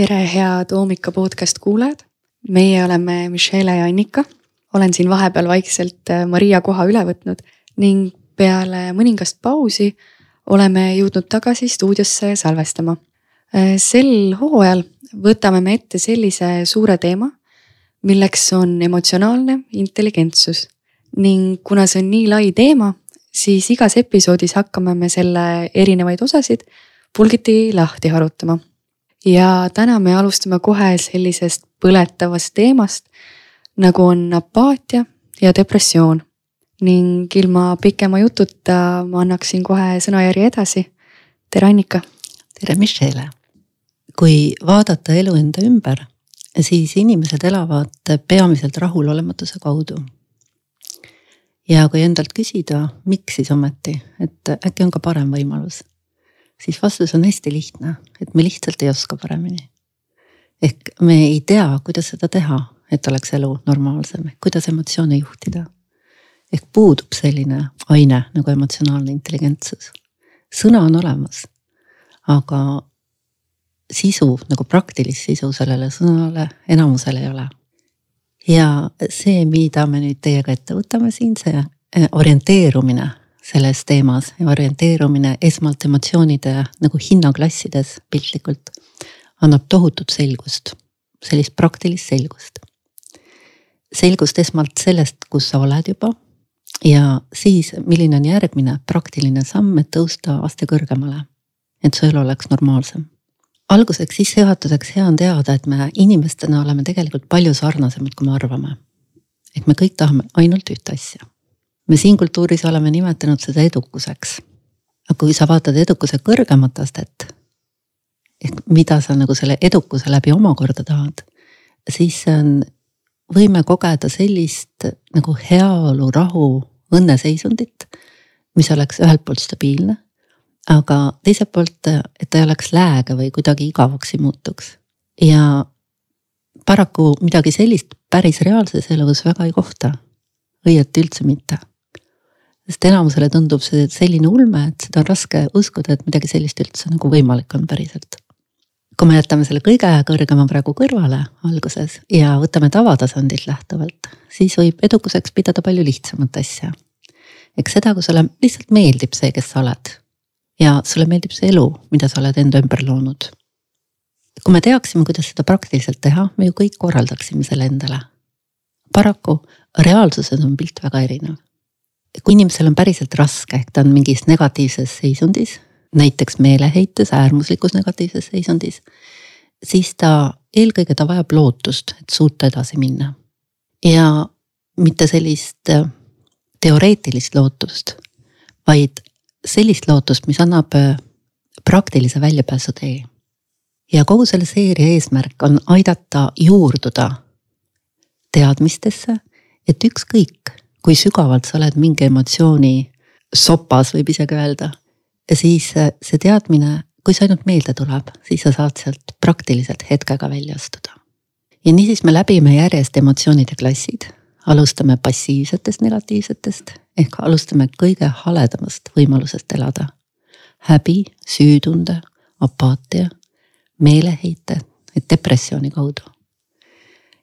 tere, head Oomika podcast kuulajad. meie oleme Michelle ja Annika. olen siin vahepeal vaikselt äh, Maria koha üle võtnud ning peale mõningast pausi oleme jõudnud tagasi stuudiosse salvestama. Äh, sel hooajal võtame me ette sellise suure teema, milleks on emotsionaalne intelligentsus ning kuna see on nii lai teema, siis igas episoodis hakkame me selle erinevaid osasid pulgiti lahti harutama. Ja täna me alustame kohe sellisest põletavast teemast nagu on apaatia ja depressioon. ning ilma pikema jututa ma annaksin kohe sõnajärje edasi. tere, Annika. tere, Michelle. kui vaadata elu enda ümber, siis inimesed elavad peamiselt rahulolematuse kaudu ja kui endalt küsida, miks siis ometi, et äkki on ka parem võimalus, siis vastus on hästi lihtne, et me lihtsalt ei oska paremini. ehk me ei tea, kuidas seda teha, et oleks elu normaalsem, kuidas emotsioone juhtida. ehk puudub selline aine nagu emotsionaalne intelligentsus. sõna on olemas, aga sisu nagu praktilist sisu sellele sõnale enamusel ei ole ja see, mida me nüüd teiega ette võtame siin, see eh, orienteerumine selles teemas ja orienteerumine esmalt emotsioonide nagu hinnaklassides piltlikult annab tohutut selgust, sellist praktilist selgust. selgust esmalt sellest, kus sa oled juba ja siis, milline on järgmine praktiline samm, et tõusta aste kõrgemale. et su elu oleks normaalsem alguseks sissejuhatuseks hea on teada, et me inimestena oleme tegelikult palju sarnasemad, kui me arvame. et me kõik tahame ainult ühte asja. Me siin kultuuris oleme nimetanud seda edukuseks. aga kui sa vaatad edukuse kõrgemat astet, ehk mida sa nagu selle edukuse läbi omakorda tahad, siis see on, võime kogeda sellist nagu heaolu, rahu, õnneseisundit, mis oleks ühelt poolt stabiilne aga teiselt poolt, et ta ei oleks lääge või kuidagi igavaks ei muutuks. ja paraku midagi sellist päris reaalses elus väga ei kohta. õieti üldse mitte. Sest enamusele tundub see selline ulme, et seda on raske uskuda, et midagi sellist üldse nagu võimalik on päriselt. kui me jätame selle kõige kõrgema praegu kõrvale alguses ja võtame tavatasandilt lähtuvalt, siis võib edukuseks pidada palju lihtsamat asja. eks seda, kui sulle lihtsalt meeldib see, kes sa oled ja sulle meeldib see elu, mida sa oled enda ümber loonud. kui me teaksime, kuidas seda praktiliselt teha, me ju kõik korraldaksime selle endale. paraku reaalsuses on pilt väga erinev. Kui inimesel on päriselt raske, ehk ta on mingis negatiivses seisundis, näiteks meeleheites, äärmuslikus negatiivses seisundis, siis ta eelkõige ta vajab lootust, et suuta edasi minna. ja mitte sellist äh, teoreetilist lootust, vaid sellist lootust, mis annab äh, praktilise väljapääsutee. ja kogu selle seeria eesmärk on aidata juurduda teadmistesse, et ükskõik, kui sügavalt sa oled mingi emotsiooni sopas, võib isegi öelda, siis äh, see teadmine, kui see ainult meelde tuleb, siis sa saad sealt praktiliselt hetkega välja astuda. ja niisiis me läbime järjest emotsioonide klassid alustame passiivsetest negatiivsetest ehk alustame kõige haledamast võimalusest elada. häbi, süütunde, apaatia, meeleheite, depressiooni kaudu.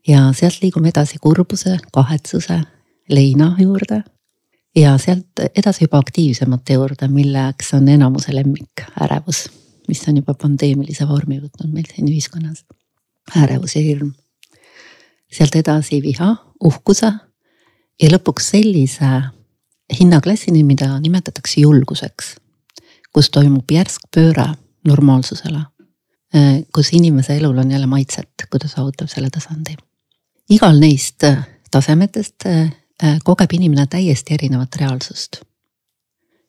ja sealt liigume edasi kurbuse, kahetsuse, leina juurde ja sealt edasi juba aktiivsemate juurde, milleks on enamuse lemmik, ärevus, mis on juba pandeemilise vormi võtnud meil siin ühiskonnas. ärevus ja hirm sealt edasi viha, uhkuse ja lõpuks sellise hinnaklassini, mida nimetatakse julguseks. kus toimub järsk pööre normaalsusele, kus inimese elul on jälle maitset, kui ta saavutab selle tasandi. igal neist tasemetest kogeb inimene täiesti erinevat reaalsust.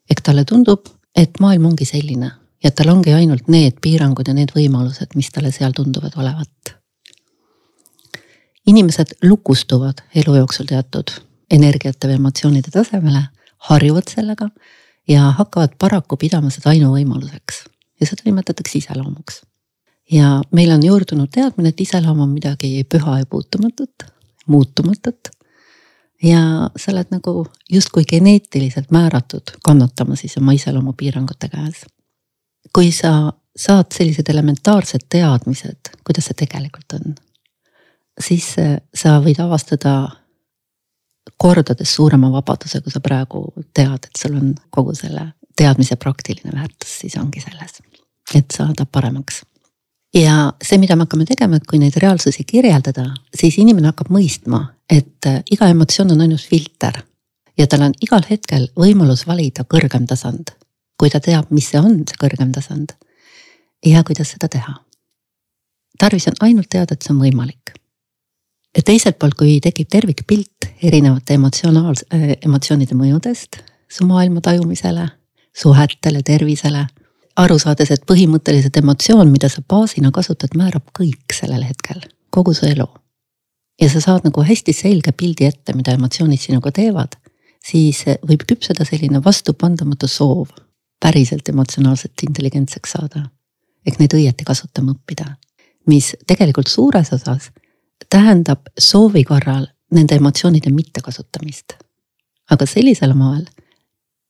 ehk talle tundub, et maailm ongi selline ja tal ongi ainult need piirangud ja need võimalused, mis talle seal tunduvad olevat inimesed lukustuvad elu jooksul teatud energiate või emotsioonide tasemele, harjuvad sellega ja hakkavad paraku pidama seda ainuvõimaluseks ja seda nimetatakse iseloomuks. ja meil on juurdunud teadmine, et iseloom on midagi püha ja puutumatut, muutumatut. Ja sa oled nagu justkui geneetiliselt määratud kannatama siis oma iseloomupiirangute käes. kui sa saad sellised elementaarsed teadmised, kuidas see tegelikult on. siis äh, sa võid avastada kordades suurema vabaduse, kui sa praegu tead, et sul on kogu selle teadmise praktiline väärtus, siis ongi selles, et saada paremaks. Ja see, mida me hakkame tegema, et kui neid reaalsusi kirjeldada, siis inimene hakkab mõistma, et äh, iga emotsioon on ainult filter ja tal on igal hetkel võimalus valida kõrgem tasand, kui ta teab, mis see on, see kõrgem tasand ja kuidas seda teha. tarvis on ainult teada, et see on võimalik. ja teiselt poolt, kui tekib tervikpilt erinevate emotsionaals- äh,, emotsioonide mõjudest su maailma tajumisele, suhetele, tervisele. Aru saades, et põhimõtteliselt emotsioon, mida sa baasina kasutad, määrab kõik sellel hetkel, kogu su elu. ja sa saad nagu hästi selge pildi ette, mida emotsioonid sinuga teevad, siis võib küpseda selline vastupandamatu soov päriselt emotsionaalselt intelligentseks saada ehk neid õieti kasutama õppida. mis tegelikult suures osas tähendab soovi korral nende emotsioonide mittekasutamist. aga sellisel moel,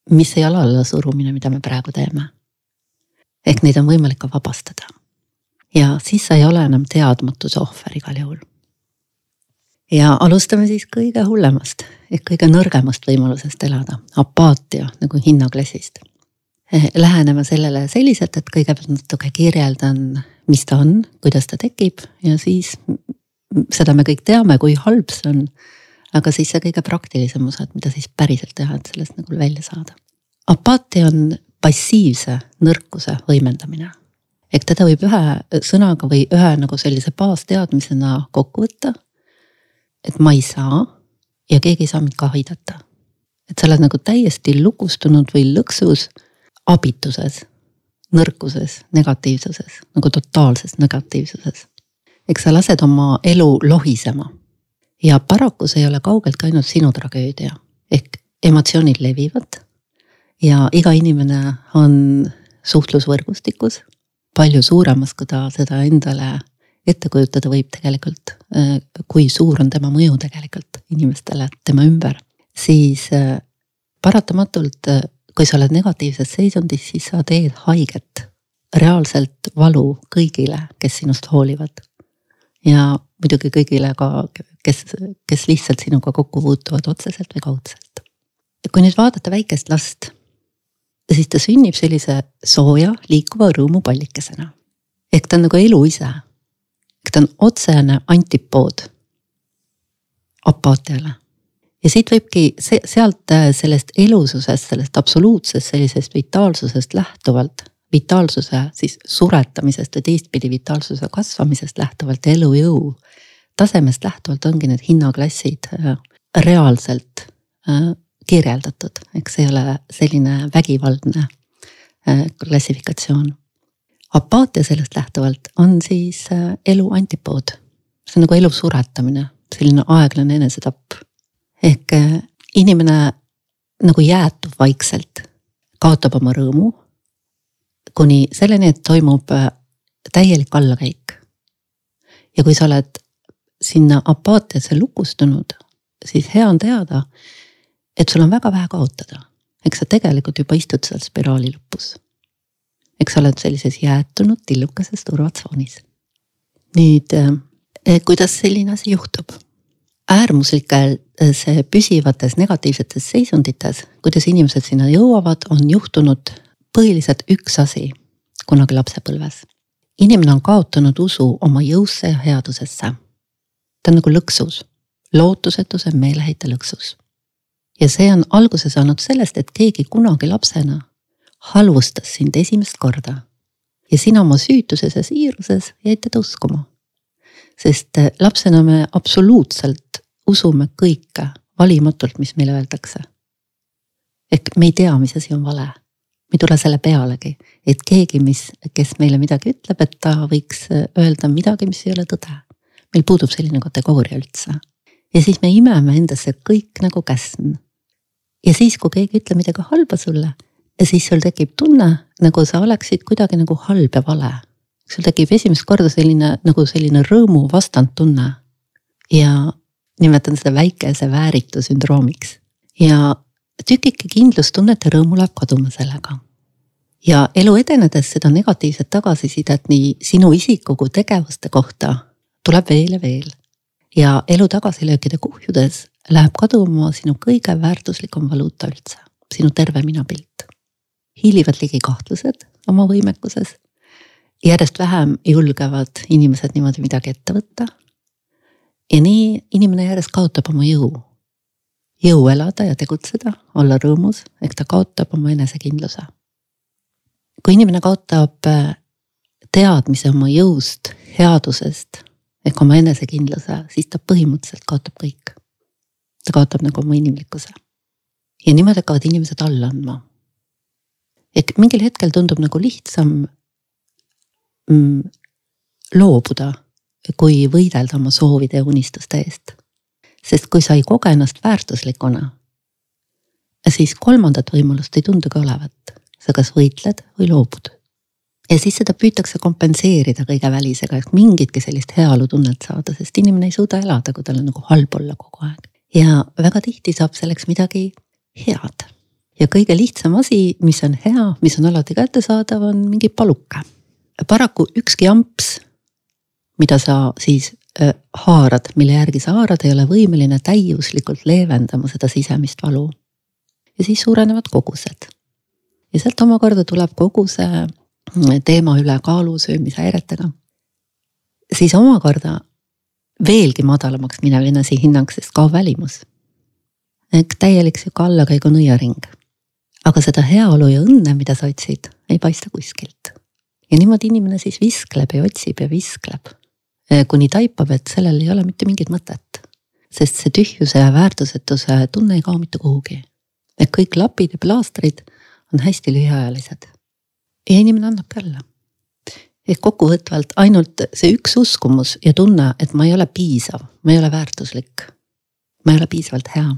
mis ei ole allasurumine, mida me praegu teeme. Ehk neid on võimalik ka vabastada. ja siis sa ei ole enam teadmatuse ohver igal juhul. ja alustame siis kõige hullemast ehk kõige nõrgemast võimalusest elada, apaatia nagu hinnaklassist Eh, lähenema sellele selliselt, et kõigepealt natuke kirjeldan, mis ta on, kuidas ta tekib ja siis seda me kõik teame, kui halb see on. aga siis see kõige praktilisem osa, et mida siis päriselt teha, et sellest nagu välja saada. apaatia on passiivse nõrkuse võimendamine. ehk teda võib ühe sõnaga või ühe nagu sellise baasteadmisena kokku võtta. et ma ei saa ja keegi ei saa mind ka aidata. et sa oled nagu täiesti lukustunud või lõksus abituses, nõrkuses, negatiivsuses, nagu totaalses negatiivsuses. eks sa lased oma elu lohisema. ja paraku see ei ole kaugeltki ainult sinu tragöödia, ehk emotsioonid levivad. Ja iga inimene on suhtlusvõrgustikus palju suuremas, kui ta seda endale ette kujutada võib tegelikult, äh, kui suur on tema mõju tegelikult inimestele tema ümber, siis äh, paratamatult äh, kui sa oled negatiivses seisundis, siis sa teed haiget, reaalselt valu kõigile, kes sinust hoolivad. ja muidugi kõigile ka, kes, kes lihtsalt sinuga kokku puutuvad otseselt või kaudselt. kui nüüd vaadata väikest last, siis ta sünnib sellise sooja liikuva rõõmupallikesena. ehk ta on nagu elu ise. ehk ta on otsene antipood apaatiale ja siit võibki see, sealt äh, sellest elususest, sellest absoluutsest sellisest vitaalsusest lähtuvalt, vitaalsuse siis suretamisest ja teistpidi vitaalsuse kasvamisest lähtuvalt ja elujõu tasemest lähtuvalt ongi need hinnaklassid äh, reaalselt äh, kirjeldatud, eks see ei ole selline vägivaldne klassifikatsioon. apaatia sellest lähtuvalt on siis elu antipood, see on nagu elu suretamine, selline aeglane enesetapp ehk äh, inimene nagu jäätub vaikselt, kaotab oma rõõmu. kuni selleni, et toimub äh, täielik allakäik. ja kui sa oled sinna apaatiasse lukustunud, siis hea on teada, et sul on väga vähe kaotada. eks sa tegelikult juba istud seal spiraali lõpus. eks sa oled sellises jäätunud tillukeses turvatsoonis. nüüd, äh, kuidas selline asi juhtub? äärmuslikel äh, see püsivates negatiivsetes seisundites, kuidas inimesed sinna jõuavad, on juhtunud põhiliselt üks asi kunagi lapsepõlves. inimene on kaotanud usu oma jõusse ja headusesse. ta on nagu lõksus, lootusetuse meeleheite lõksus. Ja see on alguse saanud sellest, et keegi kunagi lapsena halvustas sind esimest korda. ja sina oma süütuses ja siiruses jäid teda uskuma sest äh, lapsena me absoluutselt usume kõike valimatult, mis meile öeldakse. ehk me ei tea, mis asi on vale. me ei tule selle pealegi, et keegi, mis, kes meile midagi ütleb, et ta võiks äh, öelda midagi, mis ei ole tõde. meil puudub selline kategooria üldse. ja siis me imeme endasse kõik nagu käsn. Ja siis, kui keegi ütleb midagi halba sulle, siis sul tekib tunne, nagu sa oleksid kuidagi nagu halb ja vale sul tekib esimest korda selline nagu selline rõõmu vastandtunne. ja nimetan seda väikese vääritu sündroomiks ja tükike kindlustunnet ja rõõmu läheb kaduma sellega. ja elu edenedes seda negatiivset tagasisidet nii sinu isiku kui tegevuste kohta tuleb veel ja veel. ja elu tagasilöökide kuhjudes läheb kaduma sinu kõige väärtuslikum valuuta üldse, sinu terve minapilt. hiilivad ligi kahtlused oma võimekuses. järjest vähem julgevad inimesed niimoodi midagi ette võtta. ja nii inimene järjest kaotab oma jõu. jõu elada ja tegutseda, olla rõõmus, ehk ta kaotab oma enesekindluse kui inimene kaotab äh, teadmise oma jõust, headusest ehk oma enesekindluse, siis ta põhimõtteliselt kaotab kõik. Ta kaotab nagu oma inimlikkuse. ja niimoodi hakkavad inimesed alla andma. ehk mingil hetkel tundub nagu lihtsam mm, loobuda, kui võidelda oma soovide ja unistuste eest. sest kui sa ei koge ennast väärtuslikuna, siis kolmandat võimalust ei tundugi olevat sa kas võitled või loobud. ja siis seda püütakse kompenseerida kõige välisega, et mingitki sellist heaolutunnet saada, sest inimene ei suuda elada, kui tal on nagu halb olla kogu aeg. Ja väga tihti saab selleks midagi head. ja kõige lihtsam asi, mis on hea, mis on alati kättesaadav, on mingi paluke. paraku ükski amps, mida sa siis äh, haarad, mille järgi sa haarad, ei ole võimeline täiuslikult leevendama seda sisemist valu. ja siis suurenevad kogused ja sealt omakorda tuleb kogu see teema ülekaalu söömishäiretega. siis omakorda veelgi madalamaks minev enesehinnang, sest kaob välimus. ehk täielik sihuke allakäigu nõiaring. aga seda heaolu ja õnne, mida sa otsid, ei paista kuskilt. ja niimoodi inimene siis viskleb ja otsib ja viskleb. kuni taipab, et sellel ei ole mitte mingit mõtet. sest see tühjuse ja väärtusetuse tunne ei kao mitte kuhugi. et kõik lapid ja plaastrid on hästi lühiajalised. ja inimene annabki alla. Ehk kokkuvõtvalt ainult see üks uskumus ja tunne, et ma ei ole piisav, ma ei ole väärtuslik. ma ei ole piisavalt hea,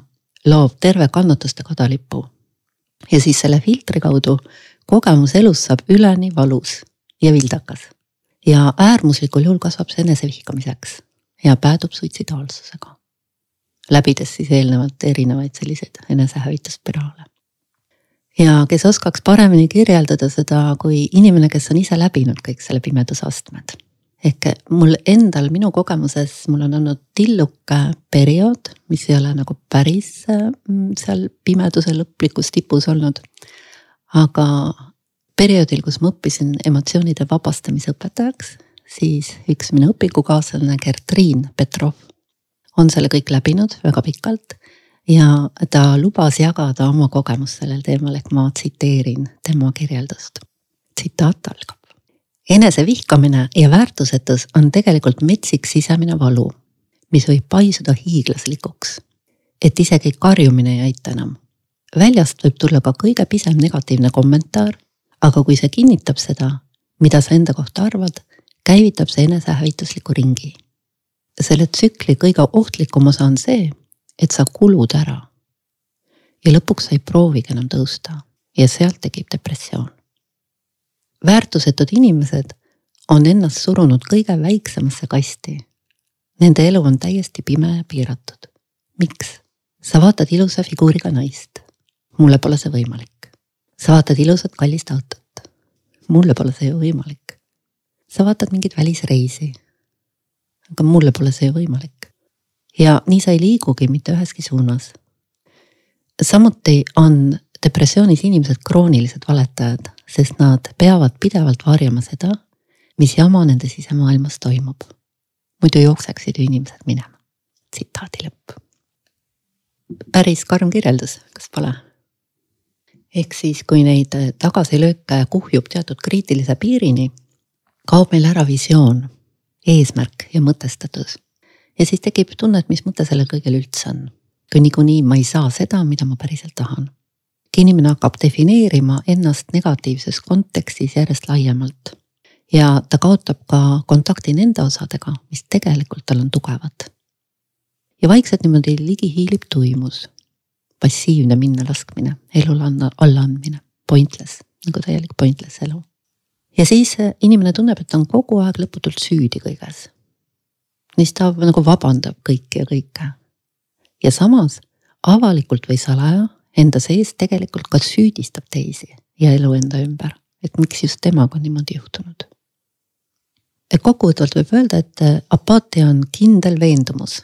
loob terve kannatuste kadalipu. ja siis selle filtri kaudu kogemus elus saab üleni valus ja vildakas. ja äärmuslikul juhul kasvab see enesevihkamiseks ja päädub suitsidaalsusega. läbides siis eelnevalt erinevaid selliseid enesehävitusspiraale ja kes oskaks paremini kirjeldada seda kui inimene, kes on ise läbinud kõik selle pimedusastmed. ehk mul endal, minu kogemuses, mul on olnud tilluke periood, mis ei ole nagu päris mm, seal pimeduse lõplikus tipus olnud. aga perioodil, kus ma õppisin emotsioonide vabastamise õpetajaks, siis üks minu õpingukaaslane Gertriin Petrov on selle kõik läbinud väga pikalt ja ta lubas jagada oma kogemust sellel teemal, ehk ma tsiteerin tema kirjeldust. tsitaat algab. enesevihkamine ja väärtusetus on tegelikult metsik sisemine valu, mis võib paisuda hiiglaslikuks. et isegi karjumine ei aita enam. väljast võib tulla ka kõige pisem negatiivne kommentaar, aga kui see kinnitab seda, mida sa enda kohta arvad, käivitab see enesehävitusliku ringi. selle tsükli kõige ohtlikum osa on see et sa kulud ära. ja lõpuks sa ei proovigi enam tõusta ja sealt tekib depressioon. väärtusetud inimesed on ennast surunud kõige väiksemasse kasti. Nende elu on täiesti pime ja piiratud. miks? sa vaatad ilusa figuuriga naist. mulle pole see võimalik. sa vaatad ilusat kallist autot. mulle pole see ju võimalik. sa vaatad mingit välisreisi. aga mulle pole see ju võimalik ja nii sa ei liigugi mitte üheski suunas. samuti on depressioonis inimesed kroonilised valetajad, sest nad peavad pidevalt varjama seda, mis jama nende sisemaailmas toimub. muidu jookseksid ju inimesed minema. tsitaadi lõpp. päris karm kirjeldus, kas pole? ehk siis, kui neid tagasilööke kuhjub teatud kriitilise piirini, kaob meil ära visioon, eesmärk ja mõtestatus ja siis tekib tunne, et mis mõte sellel kõigel üldse on. kui niikuinii ma ei saa seda, mida ma päriselt tahan. inimene hakkab defineerima ennast negatiivses kontekstis järjest laiemalt. ja ta kaotab ka kontakti nende osadega, mis tegelikult tal on tugevad. ja vaikselt niimoodi ligi hiilib tuimus. passiivne minnalaskmine, elule allaandmine, pointless, nagu täielik pointless elu ja siis inimene tunneb, et ta on kogu aeg lõputult süüdi kõiges siis ta nagu vabandab kõike ja kõike. ja samas avalikult või salaja enda sees tegelikult ka süüdistab teisi ja elu enda ümber. et miks just temaga on niimoodi juhtunud. kokkuvõtvalt võib öelda, et apaatia on kindel veendumus,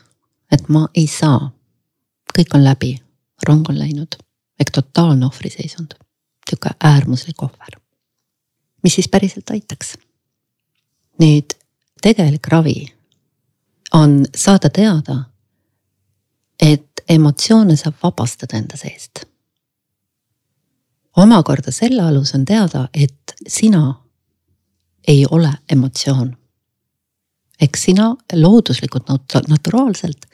et ma ei saa, kõik on läbi, rong on läinud ehk totaalne ohvriseisund, sihuke äärmuslik ohver. mis siis päriselt aitaks? nüüd tegelik ravi on saada teada, et emotsioone saab vabastada enda seest. omakorda selle alus on teada, et sina ei ole emotsioon. ehk sina looduslikult, naturaalselt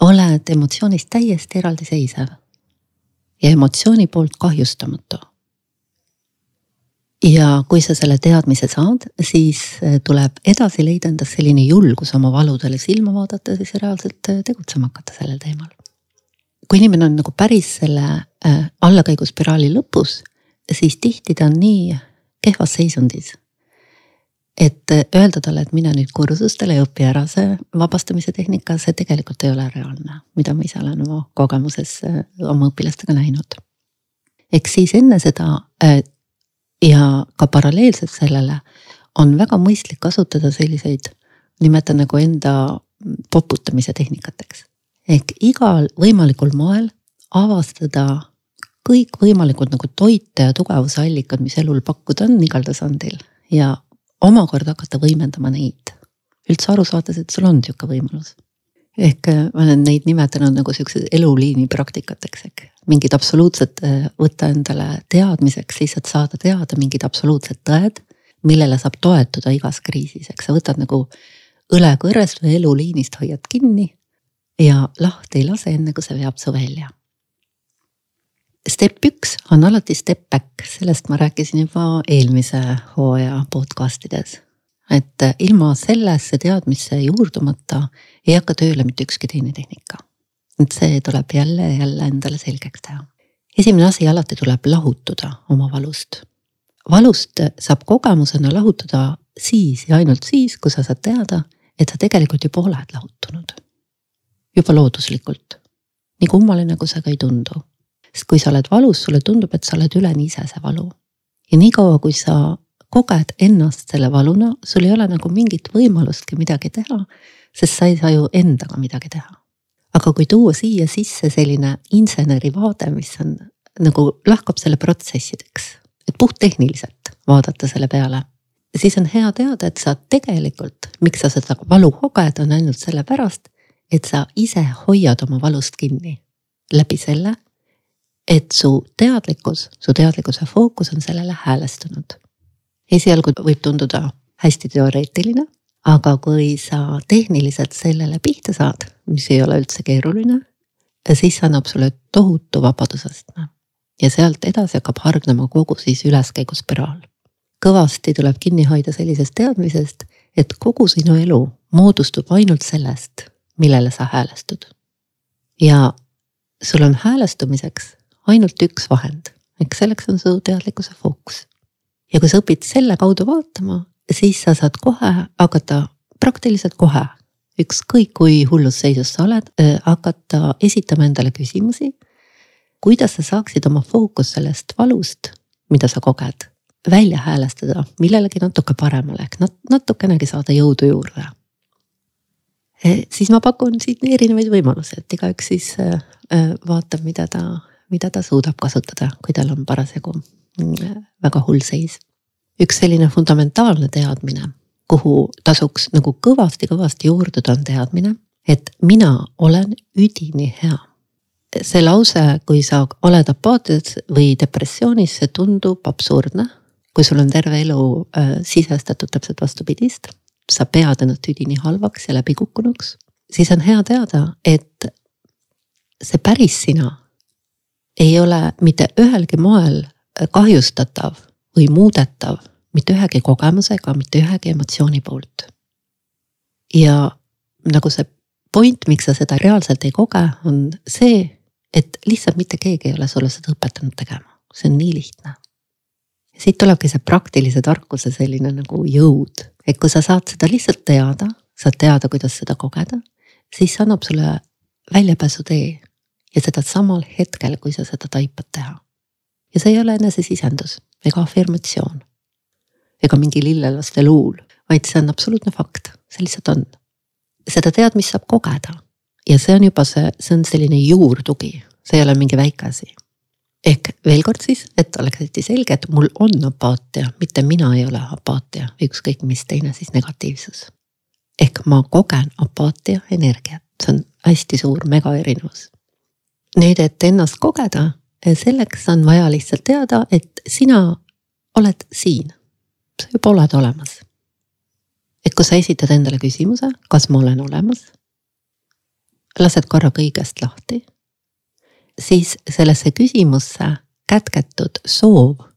oled emotsioonist täiesti eraldiseisev ja emotsiooni poolt kahjustamatu ja kui sa selle teadmise saad, siis äh, tuleb edasi leida endas selline julgus oma valudele silma vaadata siis reaalselt äh, tegutsema hakata sellel teemal. kui inimene on nagu päris selle äh, allakäiguspiraali lõpus, siis tihti ta on nii kehvas seisundis. et öelda talle, et mine nüüd kursustele ja õpi ära see vabastamise tehnika, see tegelikult ei ole reaalne, mida ma ise olen oma kogemuses oma õpilastega näinud. eks siis enne seda ja ka paralleelselt sellele on väga mõistlik kasutada selliseid, nimetan nagu enda poputamise tehnikateks. ehk igal võimalikul moel avastada kõikvõimalikud nagu toite ja tugevuse allikad, mis elul pakkuda on igal tasandil ja omakorda hakata võimendama neid. üldse aru saades, et sul on sihuke võimalus. Ehk ma olen neid nimetanud nagu siukse eluliini praktikateks, ehk mingid absoluutsed, äh, võtta endale teadmiseks, lihtsalt saada teada mingid absoluutsed tõed, millele saab toetuda igas kriisis, eks sa võtad nagu õlekõrrest või eluliinist hoiad kinni ja lahti ei lase, enne kui see veab su välja. Step üks on alati step back, sellest ma rääkisin juba eelmise hooaja podcast ides. Et äh, ilma sellesse teadmisse juurdumata ei hakka tööle mitte ükski teine tehnika et see tuleb jälle ja jälle endale selgeks teha. esimene asi, alati tuleb lahutuda oma valust. valust saab kogemusena lahutuda siis ja ainult siis, kui sa saad teada, et sa tegelikult juba oled lahutunud. juba looduslikult. nii kummaline, kui see ka ei tundu. sest kui sa oled valus, sulle tundub, et sa oled üleni ise see valu. ja niikaua, kui sa koged ennast selle valuna, sul ei ole nagu mingit võimalustki midagi teha, sest sa ei saa ju endaga midagi teha aga kui tuua siia sisse selline inseneri vaade, mis on nagu lahkab selle protsessideks, et puhttehniliselt vaadata selle peale, siis on hea teada, et sa tegelikult, miks sa seda valu koged, on ainult sellepärast, et sa ise hoiad oma valust kinni läbi selle, et su teadlikkus, su teadlikkuse fookus on sellele häälestunud. Esialgu võib tunduda hästi teoreetiline aga kui sa tehniliselt sellele pihta saad, mis ei ole üldse keeruline, siis see annab sulle tohutu vabadusastme. ja sealt edasi hakkab hargnema kogu siis üleskäiguspiraal. kõvasti tuleb kinni hoida sellisest teadmisest, et kogu sinu elu moodustub ainult sellest, millele sa häälestud. ja sul on häälestumiseks ainult üks vahend, eks selleks on su teadlikkuse fookus. Ja kui sa õpid selle kaudu vaatama, siis sa saad kohe hakata, praktiliselt kohe, ükskõik kui hullus seisus sa oled, hakata esitama endale küsimusi. kuidas sa saaksid oma fookus sellest valust, mida sa koged, välja häälestada millelegi natuke paremale ehk nat-, natukenegi saada jõudu juurde. E, siis ma pakun siin erinevaid võimalusi, et igaüks siis vaatab, mida ta, mida ta suudab kasutada, kui tal on parasjagu väga hull seis üks selline fundamentaalne teadmine, kuhu tasuks nagu kõvasti-kõvasti juurduda, on teadmine, et mina olen üdini hea. see lause, kui sa oled apaatias või depressioonis, see tundub absurdne. kui sul on terve elu äh, sisestatud täpselt vastupidist, sa pead ennast üdini halvaks ja läbikukkunuks, siis on hea teada, et see päris sina ei ole mitte ühelgi moel kahjustatav või muudetav mitte ühegi kogemusega, mitte ühegi emotsiooni poolt. ja nagu see point, miks sa seda reaalselt ei koge, on see, et lihtsalt mitte keegi ei ole sulle seda õpetanud tegema, see on nii lihtne. siit tulebki see praktilise tarkuse selline nagu jõud, et kui sa saad seda lihtsalt teada, saad teada, kuidas seda kogeda, siis see annab sulle väljapääsutee ja seda samal hetkel, kui sa seda taipad teha. Ja see ei ole enesesisendus, ega afirmatsioon. ega mingi lillelaste luul, vaid see on absoluutne fakt, see lihtsalt on. seda teadmist saab kogeda ja see on juba see, see on selline juurtugi, see ei ole mingi väike asi. ehk veel kord siis, et oleks hästi selge, et mul on apaatia, mitte mina ei ole apaatia, ükskõik mis teine siis negatiivsus. ehk ma kogen apaatia energiat, see on hästi suur megaerinevus. nüüd, et ennast kogeda, selleks on vaja lihtsalt teada, et sina oled siin, sa juba oled olemas. et kui sa esitad endale küsimuse, kas ma olen olemas lased korra kõigest lahti, siis sellesse küsimusse kätketud soov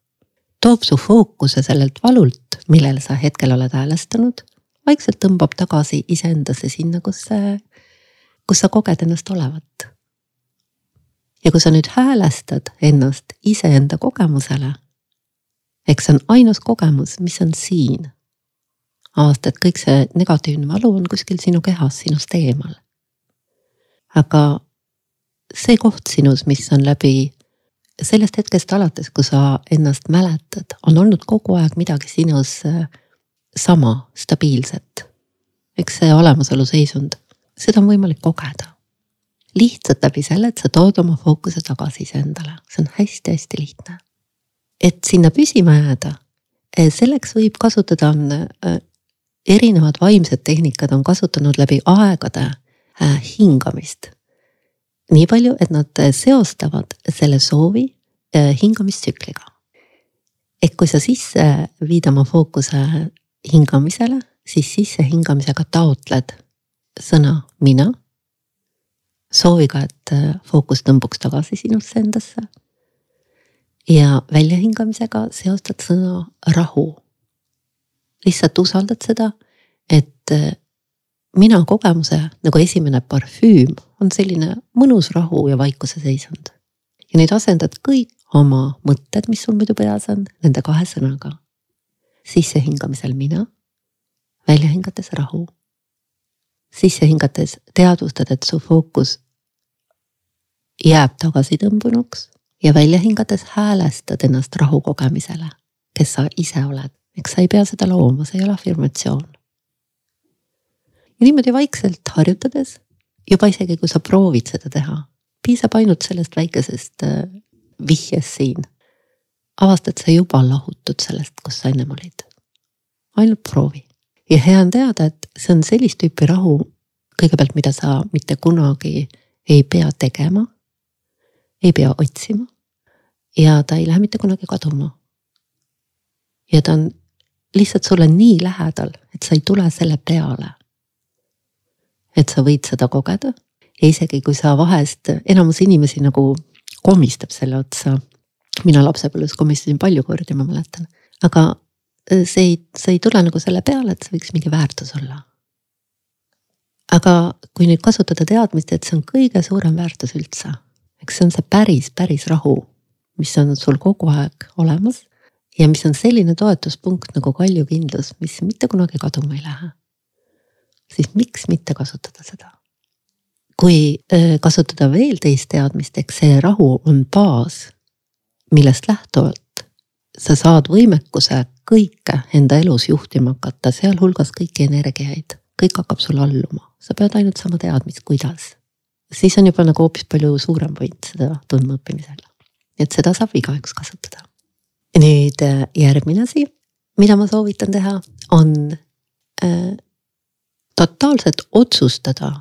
toob su fookuse sellelt valult, millele sa hetkel oled häälestanud, vaikselt tõmbab tagasi iseendasse sinna, kus kus sa koged ennast olevat. Ja kui sa nüüd häälestad ennast iseenda kogemusele, eks see on ainus kogemus, mis on siin. avastad, kõik see negatiivne valu on kuskil sinu kehas, sinust eemal aga see koht sinus, mis on läbi sellest hetkest alates, kui sa ennast mäletad, on olnud kogu aeg midagi sinus äh, sama, stabiilset. eks see olemasolu seisund, seda on võimalik kogeda. Lihtsalt läbi selle, et sa tood oma fookuse tagasi iseendale, see on hästi-hästi lihtne. et sinna püsima jääda, eh, selleks võib kasutada, äh, erinevad vaimsed tehnikad on kasutanud läbi aegade Äh, hingamist. nii palju, et nad seostavad selle soovi hingamistsükliga. ehk kui sa sisse viid oma fookuse hingamisele, siis sissehingamisega taotled sõna mina. Sooviga, et fookus tõmbuks tagasi sinusse endasse. ja väljahingamisega seostad sõna rahu. lihtsalt usaldad seda, et mina kogemuse nagu esimene parfüüm on selline mõnus rahu ja vaikuse seisund. ja nüüd asendad kõik oma mõtted, mis sul muidu peas on, nende kahe sõnaga. sissehingamisel mina, välja hingates rahu. Sisse hingates teadvustad, et su fookus jääb tagasitõmbunuks ja välja hingates häälestad ennast rahu kogemisele, kes sa ise oled. eks sa ei pea seda looma, see ei ole afirmatsioon ja niimoodi vaikselt harjutades, juba isegi kui sa proovid seda teha, piisab ainult sellest väikesest äh, vihjest siin. avastad sa juba lahutud sellest, kus sa ennem olid. ainult proovi ja hea on teada, et see on sellist tüüpi rahu, kõigepealt, mida sa mitte kunagi ei pea tegema. ei pea otsima ja ta ei lähe mitte kunagi kaduma. ja ta on lihtsalt sulle nii lähedal, et sa ei tule selle peale et sa võid seda kogeda. ja isegi kui sa vahest, enamus inimesi nagu komistab selle otsa. mina lapsepõlves komistasin palju kordi, ma mäletan, aga see ei, see ei tule nagu selle peale, et see võiks mingi väärtus olla. aga kui nüüd kasutada teadmist, et see on kõige suurem väärtus üldse, eks see on see päris, päris rahu, mis on sul kogu aeg olemas ja mis on selline toetuspunkt nagu kaljukindlus, mis mitte kunagi kaduma ei lähe siis miks mitte kasutada seda? kui äh, kasutada veel teist teadmist, eks see rahu on baas, millest lähtuvalt sa saad võimekuse kõike enda elus juhtima hakata, sealhulgas kõiki energiaid, kõik hakkab sulle alluma, sa pead ainult saama teadmist, kuidas. siis on juba nagu hoopis palju suurem point seda tundmaõppimisel. et seda saab igaüks kasutada. nüüd äh, järgmine asi, mida ma soovitan teha, on äh, totaalselt otsustada,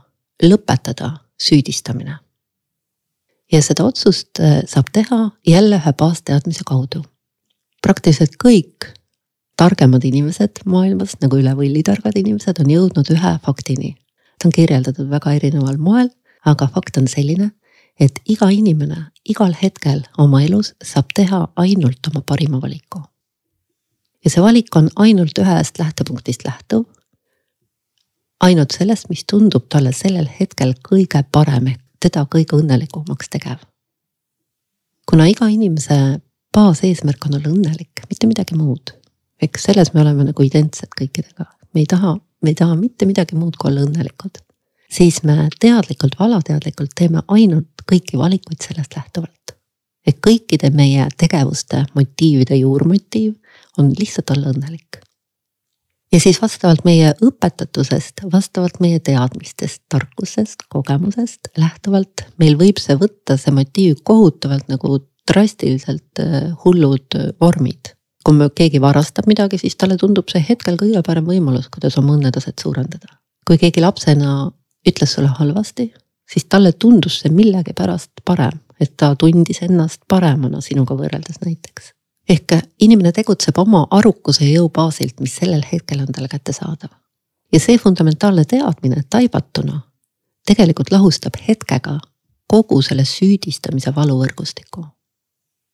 lõpetada süüdistamine. ja seda otsust äh, saab teha jälle ühe baasteadmise kaudu. praktiliselt kõik targemad inimesed maailmas nagu üle võlli targad inimesed on jõudnud ühe faktini. ta on kirjeldatud väga erineval moel, aga fakt on selline, et iga inimene igal hetkel oma elus saab teha ainult oma parima valiku. ja see valik on ainult ühest lähtepunktist lähtuv ainult sellest, mis tundub talle sellel hetkel kõige parem ehk teda kõige õnnelikumaks tegev. kuna iga inimese baaseesmärk on olla õnnelik, mitte midagi muud. Eks selles me oleme nagu identsed kõikidega, me ei taha, me ei taha mitte midagi muud kui olla õnnelikud. siis me teadlikult või alateadlikult teeme ainult kõiki valikuid sellest lähtuvalt. et kõikide meie tegevuste motiivide juurmotiiv on lihtsalt olla õnnelik. ja siis vastavalt meie õpetatusest, vastavalt meie teadmistest, tarkusest, kogemusest lähtuvalt meil võib see võtta, see motiiv kohutavalt nagu drastiliselt äh, hullud vormid. Kui keegi varastab midagi, siis talle tundub see hetkel kõige parem võimalus, kuidas oma õnnetaset suurendada. kui keegi lapsena ütles sulle halvasti, siis talle tundus see millegipärast parem et ta tundis ennast paremana sinuga võrreldes näiteks. ehk inimene tegutseb oma arukuse ja jõu baasilt, mis sellel hetkel on talle kättesaadav. ja see fundamentaalne teadmine taibatuna tegelikult lahustab hetkega kogu selle süüdistamise valuvõrgustiku.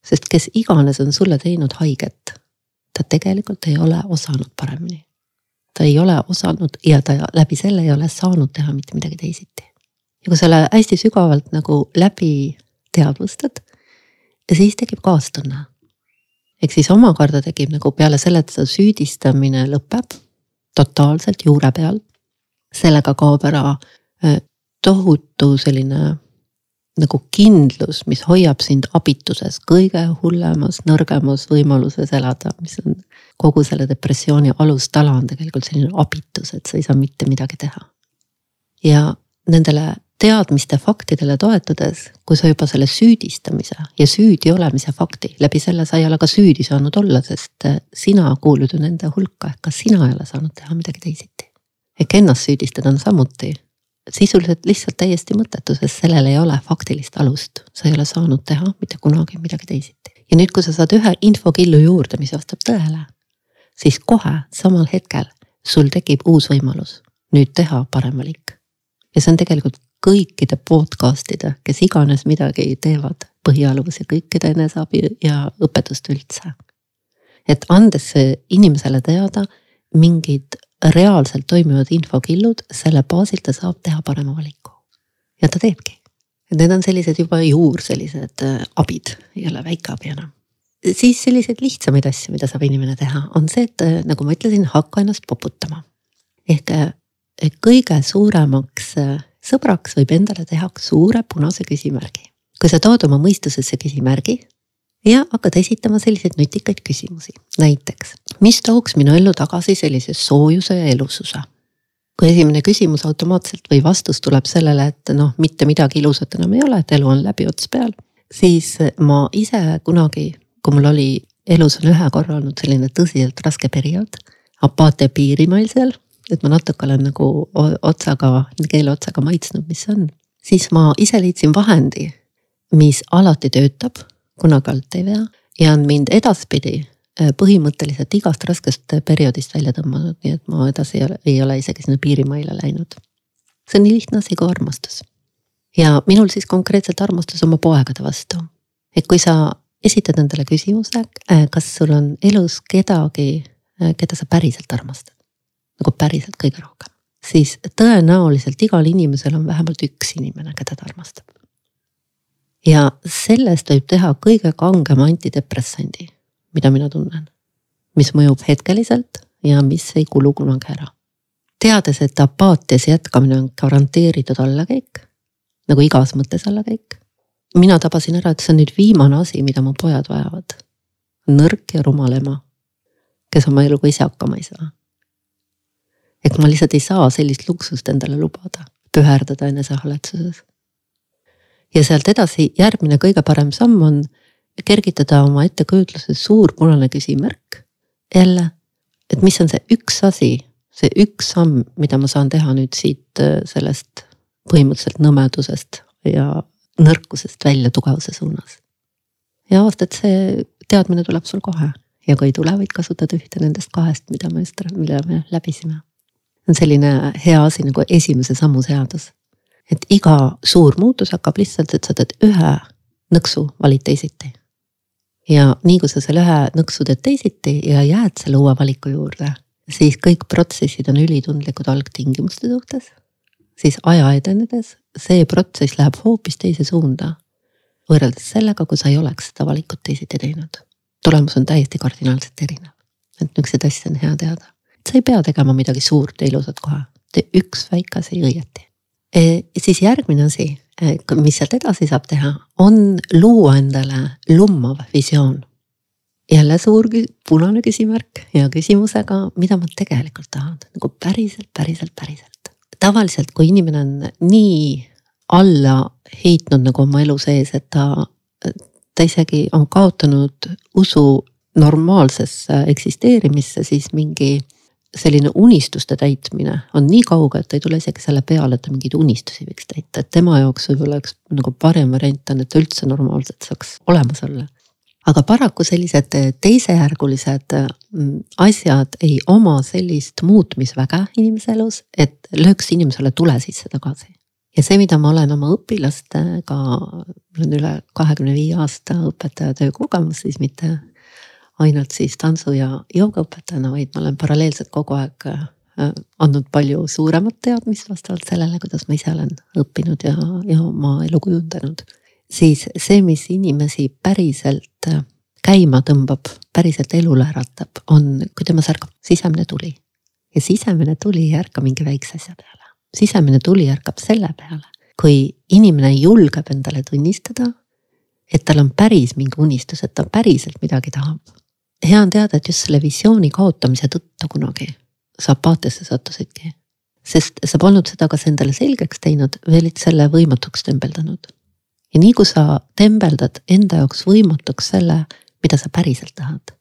sest kes iganes on sulle teinud haiget, ta tegelikult ei ole osanud paremini. ta ei ole osanud ja ta läbi selle ei ole saanud teha mitte midagi teisiti. ja kui selle hästi sügavalt nagu läbi teadvustad. siis tekib kaastunne. ehk siis omakorda tekib nagu peale selle, et see süüdistamine lõpeb totaalselt juure peal. sellega kaob ära äh, tohutu selline nagu kindlus, mis hoiab sind abituses kõige hullemas, nõrgemas võimaluses elada, mis on kogu selle depressiooni alustala on tegelikult selline abitus, et sa ei saa mitte midagi teha. ja nendele teadmiste faktidele toetudes, kui sa juba selle süüdistamise ja süüdi olemise fakti, läbi selle sa ei ole ka süüdi saanud olla, sest eh, sina kuulud ju nende hulka, ehk ka sina ei ole saanud teha midagi teisiti. ehk ennast süüdistada on samuti sisuliselt lihtsalt täiesti mõttetu, sest sellel ei ole faktilist alust, sa ei ole saanud teha mitte kunagi midagi teisiti. ja nüüd, kui sa saad ühe infokillu juurde, mis vastab tõele, siis kohe samal hetkel sul tekib uus võimalus nüüd teha parem valik. ja see on tegelikult kõikide podcast'ide, kes iganes midagi teevad, põhialus ja kõikide eneseabi ja õpetust üldse. et andes inimesele teada mingid reaalselt toimivad infokillud, selle baasil ta saab teha parema valiku. ja ta teebki. et need on sellised juba juur sellised äh, abid, ei ole väike abi enam. siis selliseid lihtsamaid asju, mida saab inimene teha, on see, et äh, nagu ma ütlesin, hakka ennast poputama. ehk äh, kõige suuremaks sõbraks võib endale teha suure punase küsimärgi. kui sa tood oma mõistusesse küsimärgi ja hakkad esitama selliseid nutikaid küsimusi, näiteks, mis tooks minu ellu tagasi sellise soojuse ja elususe? kui esimene küsimus automaatselt või vastus tuleb sellele, et noh, mitte midagi ilusat enam ei ole, et elu on läbi ots peal, siis ma ise kunagi, kui mul oli elus on ühe korra olnud selline tõsiselt raske periood, apaatia piirimail seal et ma natuke olen nagu otsaga, keele otsaga maitsnud, mis see on. siis ma ise leidsin vahendi, mis alati töötab, kunagi alt ei vea ja on mind edaspidi äh, põhimõtteliselt igast raskest perioodist välja tõmmanud, nii et ma edasi ei ole, ei ole isegi sinna piirimaile läinud. see on nii lihtne asi kui armastus. ja minul siis konkreetselt armastus oma poegade vastu. et kui sa esitad endale küsimuse, äh, kas sul on elus kedagi, äh, keda sa päriselt armastad nagu päriselt kõige rohkem. siis tõenäoliselt igal inimesel on vähemalt üks inimene, keda ta armastab. Ja sellest võib teha kõige kangema antidepressandi, mida mina tunnen. mis mõjub hetkeliselt ja mis ei kulu kunagi ära. teades, et apaatias jätkamine on garanteeritud allakäik, nagu igas mõttes allakäik. mina tabasin ära, et see on nüüd viimane asi, mida mu pojad vajavad. nõrk ja rumal ema, kes oma eluga ise hakkama ei saa et ma lihtsalt ei saa sellist luksust endale lubada, püherdada enesehaletsuses. Ja sealt edasi järgmine kõige parem samm on kergitada oma ettekujutluses suur punane küsimärk. jälle, et mis on see üks asi, see üks samm, mida ma saan teha nüüd siit äh, sellest põhimõtteliselt nõmedusest ja nõrkusest välja tugevuse suunas. ja avastad, see teadmine tuleb sul kohe ja kui ei tule, võid kasutada ühte nendest kahest, mida me just, mille me läbisime on selline hea asi nagu esimese sammu seadus. Et iga suur muutus hakkab lihtsalt, et sa teed ühe nõksu, valid teisiti. ja nii kui sa selle ühe nõksu teed teisiti ja jääd selle uue valiku juurde, siis kõik protsessid on ülitundlikud algtingimuste suhtes. siis aja edenedes see protsess läheb hoopis teise suunda. võrreldes sellega, kui sa ei oleks seda valikut teisiti teinud. tulemus on täiesti kardinaalselt erinev. et niisuguseid asju on hea teada sa ei pea tegema midagi suurt ja ilusat kohe, tee üks väike asi õieti. Siis järgmine asi, mis sealt edasi saab teha, on luua endale lummav visioon. jälle suur punane küsimärk ja küsimusega, mida ma tegelikult tahan, nagu päriselt, päriselt, päriselt. tavaliselt, kui inimene on nii alla heitnud nagu oma elu sees, et ta, ta isegi on kaotanud usu normaalsesse eksisteerimisse, siis mingi selline unistuste täitmine on nii kauge, et ta ei tule isegi selle peale, et ta mingeid unistusi võiks täita, et tema jaoks võib-olla üks nagu parem variant on, et ta üldse normaalselt saaks olemas olla. aga paraku sellised teisejärgulised mm, asjad ei oma sellist muutmisväge inimese elus, et lööks inimesele tule sisse tagasi. ja see, mida ma olen oma õpilastega, mul on üle kahekümne viie aasta õpetajatöö kogemus, siis mitte ainult siis tantsu ja joogaõpetajana, vaid ma olen paralleelselt kogu aeg äh, andnud palju suuremat teadmist vastavalt sellele, kuidas ma ise olen õppinud ja, ja oma elu kujundanud. siis see, mis inimesi päriselt äh, käima tõmbab, päriselt elule äratab, on, kui temas ärkab sisemine tuli. ja sisemine tuli ei ärka mingi väikse asja peale, sisemine tuli ärkab selle peale, kui inimene julgeb endale tunnistada, et tal on päris mingi unistus, et ta päriselt midagi tahab hea on teada, et just selle visiooni kaotamise tõttu kunagi sa apaatiasse sattusidki. sest sa polnud seda kas endale selgeks teinud või olid selle võimatuks tembeldanud. ja nii kui sa tembeldad enda jaoks võimatuks selle, mida sa päriselt tahad.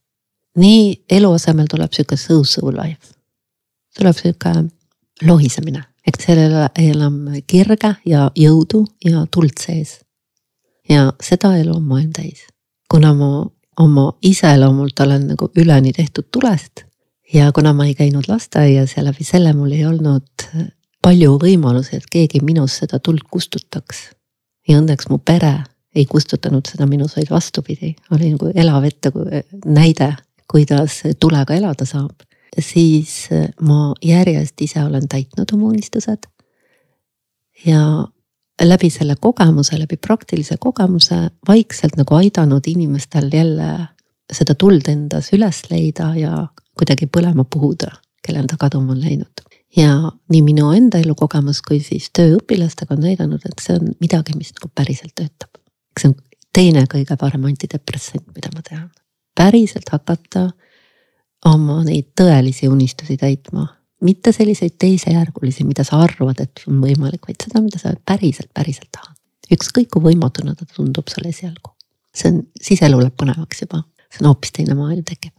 nii elu asemel tuleb sihuke so-so life. tuleb sihuke lohisemine, eks seal ei ole enam kirge ja jõudu ja tuld sees. ja seda elu on maailm täis. kuna ma oma iseloomult olen nagu üleni tehtud tulest. ja kuna ma ei käinud lasteaias ja läbi selle mul ei olnud palju võimalusi, et keegi minus seda tuld kustutaks. ja õnneks mu pere ei kustutanud seda minus, vaid vastupidi, oli nagu elav ette näide, kuidas tulega elada saab. siis ma järjest ise olen täitnud oma unistused. ja läbi selle kogemuse, läbi praktilise kogemuse vaikselt nagu aidanud inimestel jälle seda tuld endas üles leida ja kuidagi põlema puhuda, kellel ta kaduma on läinud. ja nii minu enda elukogemus kui siis töö õpilastega on näidanud, et see on midagi, mis nagu päriselt töötab. see on teine kõige parem antidepressant, mida ma tean. päriselt hakata oma neid tõelisi unistusi täitma mitte selliseid teisejärgulisi, mida sa arvad, et on võimalik, vaid seda, mida sa päriselt, päriselt tahad. ükskõik kui võimatuna ta tundub sulle esialgu. see on, siis elu läheb põnevaks juba, see on hoopis teine maailm tekib.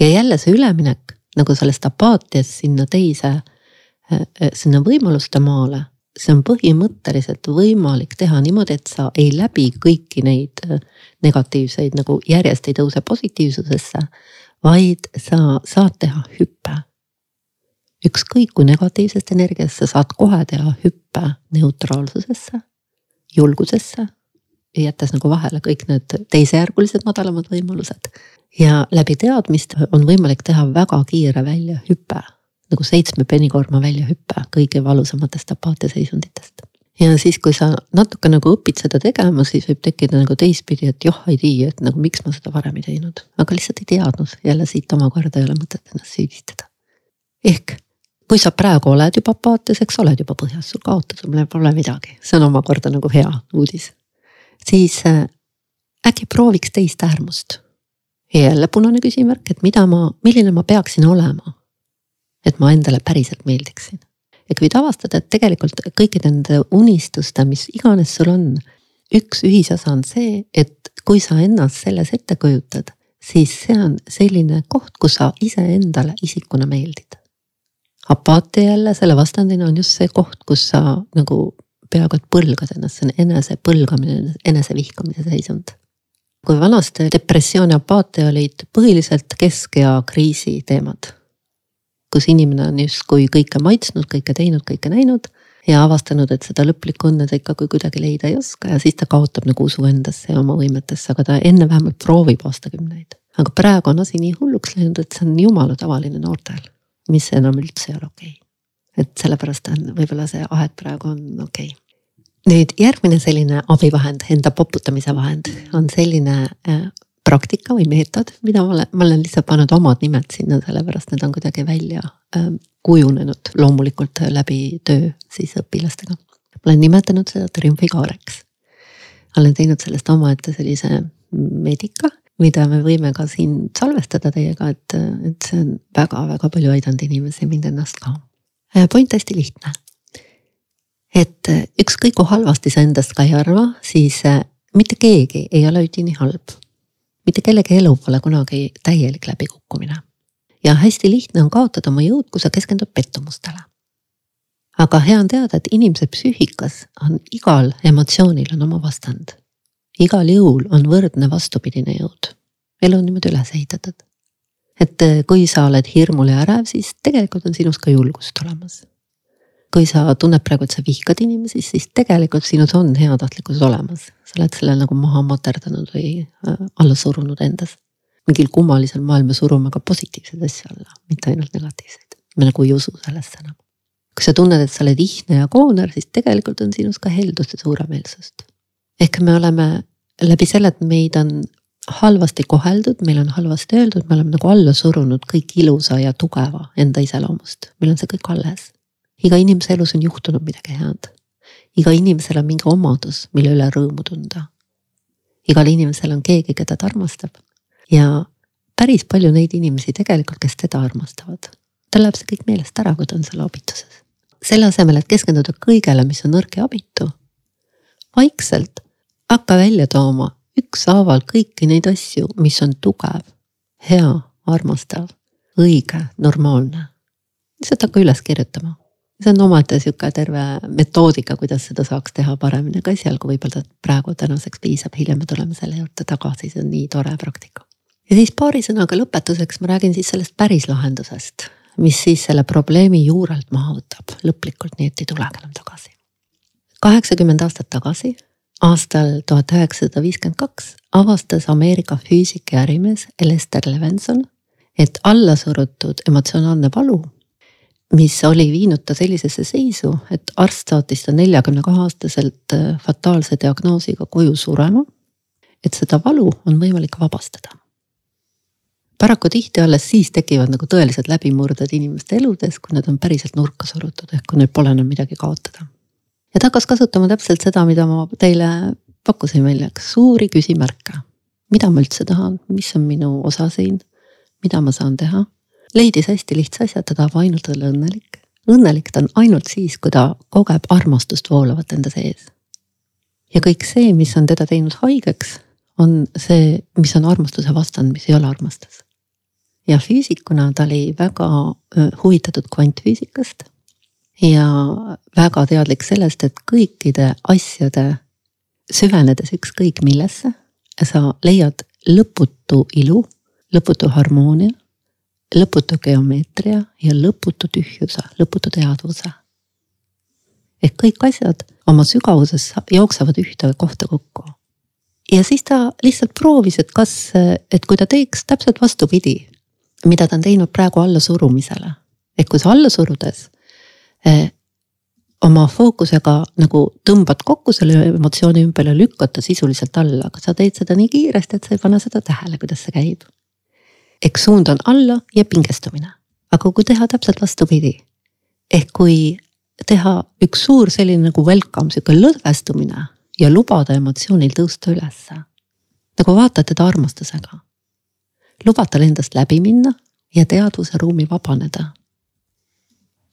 ja jälle see üleminek nagu sellest apaatiast sinna teise, äh, äh, sinna võimaluste maale, see on põhimõtteliselt võimalik teha niimoodi, et sa ei läbi kõiki neid äh, negatiivseid nagu järjest ei tõuse positiivsusesse, vaid sa saad teha hüppe ükskõik kui negatiivsest energiast, sa saad kohe teha hüppe neutraalsusesse, julgusesse. jättes nagu vahele kõik need teisejärgulised madalamad võimalused. ja läbi teadmist on võimalik teha väga kiire väljahüpe, nagu seitsme penikoorma väljahüpe kõige valusamatest apaatiaseisunditest ja siis, kui sa natuke nagu õpid seda tegema, siis võib tekkida nagu teistpidi, et joh, ei tea, et nagu miks ma seda varem ei teinud, aga lihtsalt ei teadnud, jälle siit omakorda ei ole mõtet ennast süüdistada. ehk kui sa praegu oled juba apaatias, eks oled juba põhjas, sul kaotada pole midagi, see on omakorda nagu hea uudis. siis äh, äkki prooviks teist äärmust. ja jälle punane küsimärk, et mida ma, milline ma peaksin olema. et ma endale päriselt meeldiksin. et võid avastada, et tegelikult kõikide nende unistuste, mis iganes sul on, üks ühisosa on see, et kui sa ennast selles ette kujutad, siis see on selline koht, kus sa iseendale isikuna meeldid apaatia jälle, selle vastandina on just see koht, kus sa nagu peaaegu et põlgad ennast, see on enese põlgamine, enese vihkamise seisund. kui vanasti depressioon ja apaatia olid põhiliselt keskea kriisi teemad. kus inimene on justkui kõike maitsnud, kõike teinud, kõike näinud ja avastanud, et seda lõplikku õnne ta ikkagi kuidagi leida ei oska ja siis ta kaotab nagu usu endasse ja oma võimetesse, aga ta enne vähemalt proovib aastakümneid. aga praegu on asi nii hulluks läinud, et see on jumala tavaline noortel mis enam üldse ei ole okei okay.. et sellepärast on võib-olla see aeg praegu on okei okay. nüüd järgmine selline abivahend, enda poputamise vahend on selline äh, praktika või meetod, mida ma olen, ma olen lihtsalt pannud omad nimed sinna, sellepärast need on kuidagi välja äh, kujunenud loomulikult läbi töö siis õpilastega. olen nimetanud seda triumfikaareks. olen teinud sellest omaette sellise meedika, mida me võime ka siin salvestada teiega, et, et see on väga-väga palju aidanud inimesi, mind ennast ka. point hästi lihtne. et ükskõik kui halvasti sa endast ka ei arva, siis mitte keegi ei ole üdini halb. mitte kellegi elu pole kunagi täielik läbikukkumine. ja hästi lihtne on kaotada oma jõud, kui sa keskendud pettumustele. aga hea on teada, et inimese psüühikas on igal emotsioonil on oma vastand. Igal jõul on võrdne vastupidine jõud. elu on niimoodi üles ehitatud. et kui sa oled hirmul ja ärev, siis tegelikult on sinus ka julgust olemas kui sa tunned praegu, et sa vihkad inimesi, siis tegelikult sinus on heatahtlikkus olemas. sa oled selle nagu maha materdanud või äh, alla surunud endas. mingil kummalisel moel me surume ka positiivseid asju alla, mitte ainult negatiivseid. me nagu ei usu sellesse enam. kui sa tunned, et sa oled ihne ja kooner, siis tegelikult on sinus ka heldust ja suuremeelsust. ehk me oleme läbi selle, et meid on halvasti koheldud, meil on halvasti öeldud, me oleme nagu alla surunud kõik ilusa ja tugeva enda iseloomust, meil on see kõik alles iga inimese elus on juhtunud midagi head. iga inimesel on mingi omadus, mille üle rõõmu tunda. igal inimesel on keegi, keda ta armastab. ja päris palju neid inimesi tegelikult, kes teda armastavad. tal läheb see kõik meelest ära, kui ta on seal abituses. selle asemel, et keskenduda kõigele, mis on nõrk ja abitu. vaikselt hakka välja tooma ükshaaval kõiki neid asju, mis on tugev, hea, armastav, õige, normaalne. lihtsalt hakka üles kirjutama see on omaette sihuke terve metoodika, kuidas seda saaks teha paremini, aga esialgu võib-olla praegu tänaseks piisab, hiljem me tuleme selle juurde tagasi, see on nii tore praktika. ja siis paari sõnaga lõpetuseks ma räägin siis sellest päris lahendusest, mis siis selle probleemi juurelt maha võtab lõplikult, nii et ei tulegi enam tagasi. kaheksakümmend aastat tagasi, aastal tuhat üheksasada viiskümmend kaks avastas Ameerika füüsik ja ärimees Lester Levenson, et allasurutud emotsionaalne valu mis oli viinud ta sellisesse seisu, et arst saatis ta neljakümne kahe aastaselt äh, fataalse diagnoosiga koju surema. et seda valu on võimalik vabastada. paraku tihti alles siis tekivad nagu tõelised läbimurded inimeste eludes, kui need on päriselt nurka surutud, ehk kui neil pole enam midagi kaotada. Ja ta hakkas kasutama täpselt seda, mida ma teile pakkusin välja, suuri küsimärke. mida ma üldse tahan, mis on minu osa siin, mida ma saan teha leidis hästi lihtsa asja, ta tahab ainult olla õnnelik. õnnelik ta on ainult siis, kui ta kogeb armastust voolavat enda sees. ja kõik see, mis on teda teinud haigeks, on see, mis on armastuse vastand, mis ei ole armastus. ja füüsikuna ta oli väga huvitatud kvantfüüsikast ja väga teadlik sellest, et kõikide asjade süvenedes ükskõik millesse, sa leiad lõputu ilu, lõputu harmoonia lõputu geomeetria ja lõputu tühjuse, lõputu teadvuse. ehk kõik asjad oma sügavuses jooksevad ühte kohta kokku. ja siis ta lihtsalt proovis, et kas, et kui ta teeks täpselt vastupidi, mida ta on teinud praegu allasurumisele. ehk kui sa alla surudes oma fookusega nagu tõmbad kokku selle emotsiooni ümber ja lükkad ta sisuliselt alla, aga sa teed seda nii kiiresti, et sa ei pane seda tähele, kuidas see käib eks suund on alla ja pingestumine. aga kui teha täpselt vastupidi, ehk kui teha üks suur selline nagu welcome, sihuke lõdvestumine ja lubada emotsioonil tõusta ülesse. nagu vaatad teda armastusega. lubad tal endast läbi minna ja teadvuse ruumi vabaneda.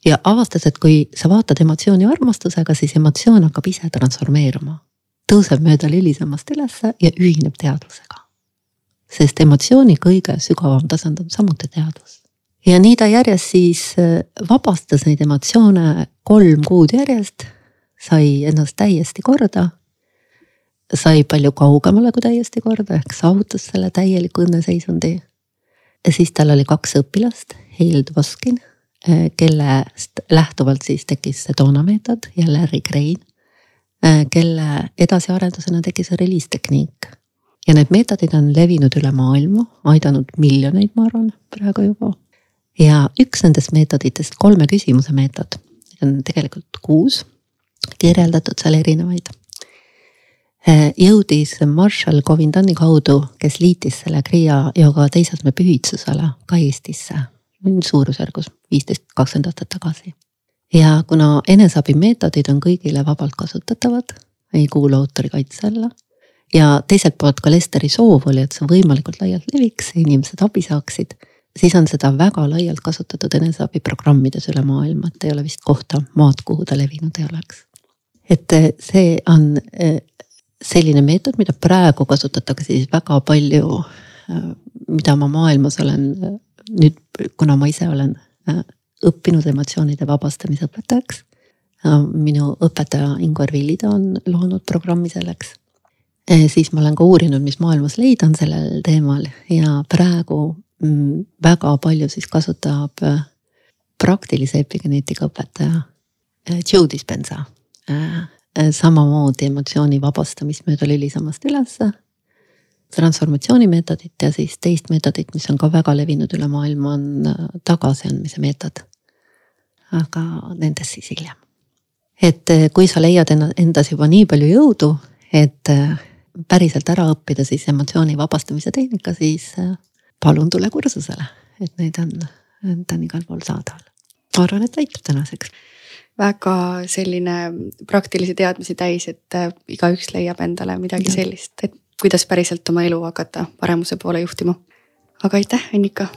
Ja avastad, et kui sa vaatad emotsiooni armastusega, siis emotsioon hakkab ise transformeeruma. tõuseb mööda lilisemast ülesse ja ühineb teadvusega sest emotsiooni kõige sügavam tasand on samuti teadvus. ja nii ta järjest siis äh, vabastas neid emotsioone kolm kuud järjest, sai ennast täiesti korda. sai palju kaugemale kui täiesti korda ehk saavutas selle täieliku õnneseisundi. ja siis tal oli kaks õpilast, Heil Dvoskin, äh, kellest lähtuvalt siis tekkis see Donna meetod ja Larry Crane, äh, kelle edasiarendusena tekkis release tehniik ja need meetodid on levinud üle maailma, aidanud miljoneid, ma arvan, praegu juba. ja üks nendest meetoditest, kolme küsimuse meetod, neid on tegelikult kuus, kirjeldatud seal erinevaid. Eh, jõudis Marshall Govindani kaudu, kes liitis selle Kriia yoga teisaldme pühitsusele ka Eestisse, suurusjärgus viisteist, kakskümmend aastat tagasi. ja kuna eneseabimeetodid on kõigile vabalt kasutatavad, ei kuulu autorikaitse alla ja teiselt poolt ka Lesteri soov oli, et see võimalikult laialt leviks, inimesed abi saaksid. siis on seda väga laialt kasutatud eneseabiprogrammides üle maailma, et ei ole vist kohta maad, kuhu ta levinud ei oleks. et eh, see on eh, selline meetod, mida praegu kasutatakse siis väga palju, eh, mida ma maailmas olen nüüd, kuna ma ise olen õppinud emotsioonide vabastamise õpetajaks. minu õpetaja Ingvar Villida on loonud programmi selleks Eh, siis ma olen ka uurinud, mis maailmas leida on sellel teemal ja praegu mm, väga palju siis kasutab praktilise epigeneetika õpetaja Joe Dispenza. samamoodi emotsiooni vabastamist mööda lülisamast ülesse. Transformatsioonimeetodit ja siis teist meetodit, mis on ka väga levinud üle maailma, on tagasiandmise meetod. aga nendest siis hiljem. et kui sa leiad endas juba nii palju jõudu, et päriselt ära õppida siis emotsiooni vabastamise tehnika, siis äh, palun tule kursusele, et neid on, ta on igal pool saadaval. ma arvan, et aitab tänaseks. väga selline praktilisi teadmisi täis, et äh, igaüks leiab endale midagi sellist, et kuidas päriselt oma elu hakata paremuse poole juhtima. aga aitäh, Annika.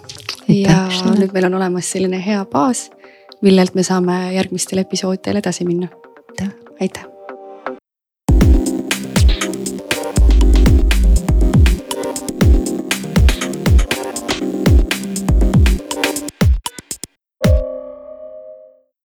ja šana. nüüd meil on olemas selline hea baas, millelt me saame järgmistel episoodidel edasi minna. aitäh. aitäh